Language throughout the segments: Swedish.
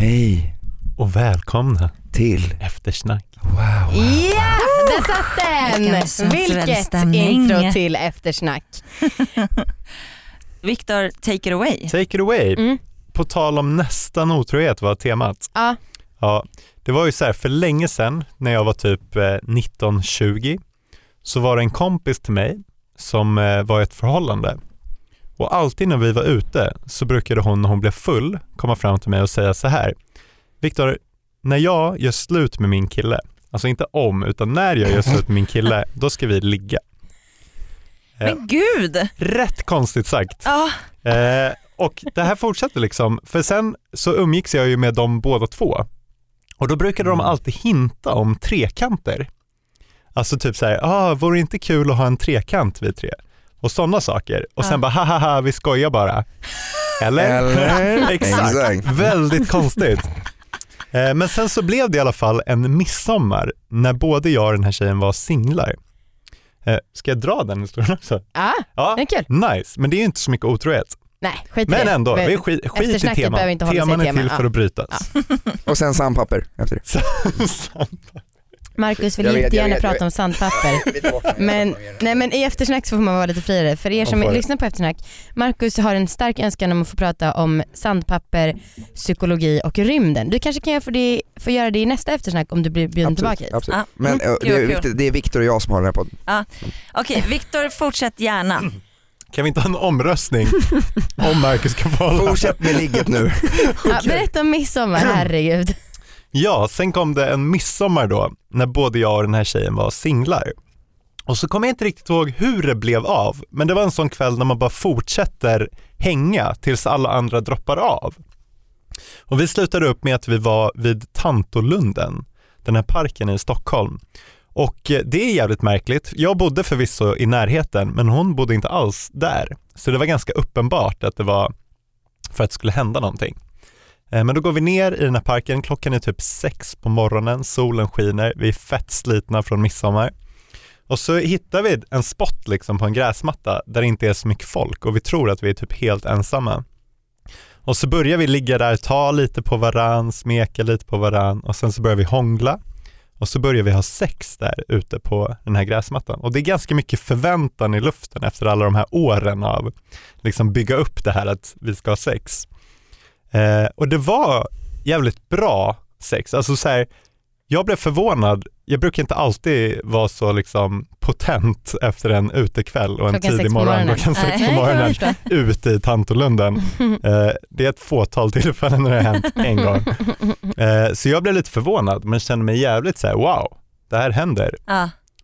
Hej och välkomna till Eftersnack. Wow. Ja, där satt den! Vilket intro till eftersnack. Viktor, take it away. Take it away. Mm. På tal om nästan otrohet var temat. Ja, Ja, det var ju så här för länge sedan när jag var typ eh, 19-20 så var det en kompis till mig som eh, var i ett förhållande. Och alltid när vi var ute så brukade hon när hon blev full komma fram till mig och säga så här. Viktor, när jag gör slut med min kille, alltså inte om utan när jag gör slut med min kille, då ska vi ligga. Eh, Men gud! Rätt konstigt sagt. Ja, Eh, och det här fortsatte liksom, för sen så umgicks jag ju med dem båda två. Och då brukade de alltid hinta om trekanter. Alltså typ så här, ah, vore det inte kul att ha en trekant vi tre? Och sådana saker. Och sen Ja. bara, haha, vi skojar bara. Eller? Eller? Exakt. Exakt. Väldigt konstigt. Eh, men sen så blev det i alla fall en midsommar när både jag och den här tjejen var singlar. Eh, ska jag dra den historien också? ja Ja, det är kul. nice. Men det är ju inte så mycket otrohet. Nej, skit i Men det. ändå, Vi- skit, skit i teman. inte Teman är till teman, för ja. att brytas. Och sen sandpapper efter Marcus vill Jag vet, jag jättegärna vet, jag prata om sandpapper. Men, nej, men i eftersnack så får man vara lite friare. För er som lyssnar på eftersnack, Marcus har en stark önskan om att få prata om sandpapper, psykologi och rymden. Du kanske kan få, det, få göra det i nästa eftersnack om du blir bjuden tillbaka hit. absolut. Ja. Men Mm. eh, det, är det är Viktor och jag som har den här podden. okej Viktor fortsätt gärna. Kan vi inte ha en omröstning om Marcus ska få hålla? Fortsätt med ligget nu. Ja, berätta om midsommar, herregud. Ja, sen kom det en midsommar då, när både jag och den här tjejen var singlar. Och så kommer jag inte riktigt ihåg hur det blev av, men det var en sån kväll när man bara fortsätter hänga tills alla andra droppar av. Och vi slutade upp med att vi var vid Tantolunden, den här parken i Stockholm. Och eh, det är jävligt märkligt. Jag bodde förvisso i närheten, men hon bodde inte alls där. Så det var ganska uppenbart att det var för att det skulle hända någonting. Eh, men då går vi ner i den här parken, klockan är typ sex på morgonen, solen skiner, vi är fett slitna från midsommar. Och så hittar vi en spot liksom på en gräsmatta där det inte är så mycket folk och vi tror att vi är typ helt ensamma. Och så börjar vi ligga där, ta lite på varann, smeka lite på varann och sen så börjar vi hångla och så börjar vi ha sex där ute på den här gräsmattan. Och det är ganska mycket förväntan i luften efter alla de här åren av liksom bygga upp det här att vi ska ha sex. Eh, och det var jävligt bra sex. Alltså så här, jag blev förvånad. Jag brukar inte alltid vara så liksom potent efter en utekväll och en Klockan tidig morgon. Klockan sex på morgonen ute i Tantolunden. Eh, det är ett fåtal tillfällen när det har hänt en gång. Eh, så jag blev lite förvånad men kände mig jävligt så här: wow, det här händer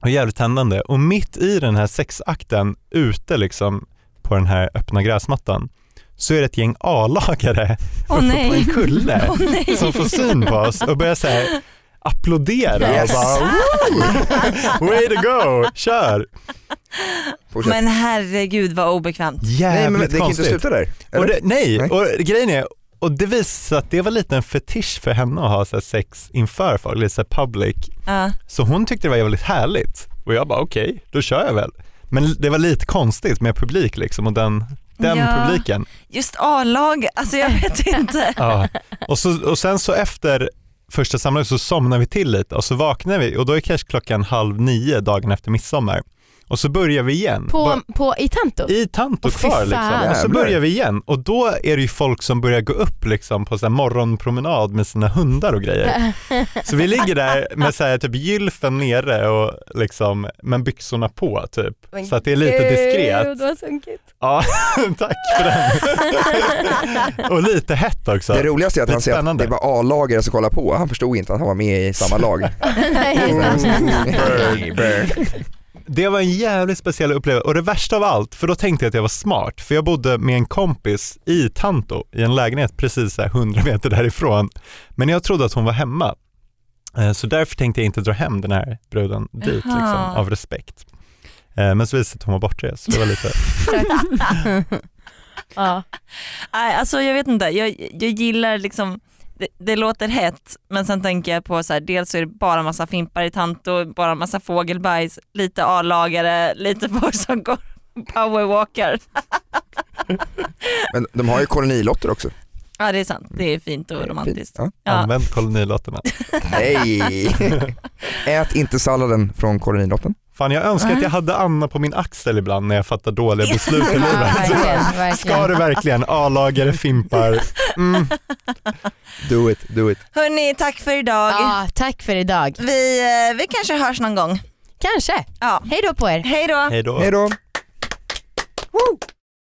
och jävligt tändande. Och mitt i den här sexakten ute liksom på den här öppna gräsmattan så är det ett gäng A-lagare Åh uppe nej. på en kulle nej. som får syn på oss och börjar så här applådera Yes. och bara Woo! way to go, kör! Fortsätt. Men herregud vad obekvämt. nej, Jävligt men det kan inte konstigt. sluta där. och det, nej, Nej. och grejen är, och det visar sig att det var lite en fetisch för henne att ha så här sex inför folk, lite så här public. Ja. Så hon tyckte det var jävligt härligt och jag bara okej, då kör jag väl. Men det var lite konstigt med publik liksom och den, den Ja. publiken. Just A-lag, alltså jag vet inte. Ja. Och, så, och sen så efter första samlaget så somnar vi till lite och så vaknar vi och då är kanske klockan halv nio dagen efter midsommar. Och så börjar vi igen. På, Bara- på, I Tanto? I Tanto fy kvar liksom. Och så börjar vi igen och då är det ju folk som börjar gå upp liksom på så här morgonpromenad med sina hundar och grejer. Så vi ligger där med så här typ gylfen nere och liksom, men byxorna på typ. Men Så att det är lite diskret. Gud vad sunkigt. Ja, tack för den. och lite hett också. Det roligaste är att Lite han säger att det var A-lagare som kollade på. Han förstod inte att han var med i samma lag. Nej, det. Var en jävligt speciell upplevelse och det värsta av allt, för då tänkte jag att jag var smart, för jag bodde med en kompis i Tanto i en lägenhet precis så här 100 meter därifrån. Men jag trodde att hon var hemma. Eh, Så därför tänkte jag inte dra hem den här bruden dit liksom, av respekt. Eh, Men så visade det sig att hon var bortrest, så det var lite, ja. Nej, alltså jag vet inte, jag, jag gillar liksom det, det låter hett men sen tänker jag på så här, dels så är det bara massa fimpar i Tanto, bara massa fågelbajs, lite A-lagare, lite folk som går powerwalkar. Men de har ju kolonilotter också. Ja det är sant, det är fint och romantiskt. Ja. Ja. Använd kolonilotterna. Nej! Ät inte salladen från kolonilotten. Fan jag önskar att jag hade Anna på min axel ibland när jag fattar dåliga beslut i Ja, livet. verkligen, Ska verkligen. det verkligen? A-lagare, fimpar. Mm. Do it, do it. Hörni, tack för idag. Ja, tack för idag. Vi, eh, vi kanske hörs någon gång. Kanske. Ja. Hej då på er. Hej då. Hej då. Hej då!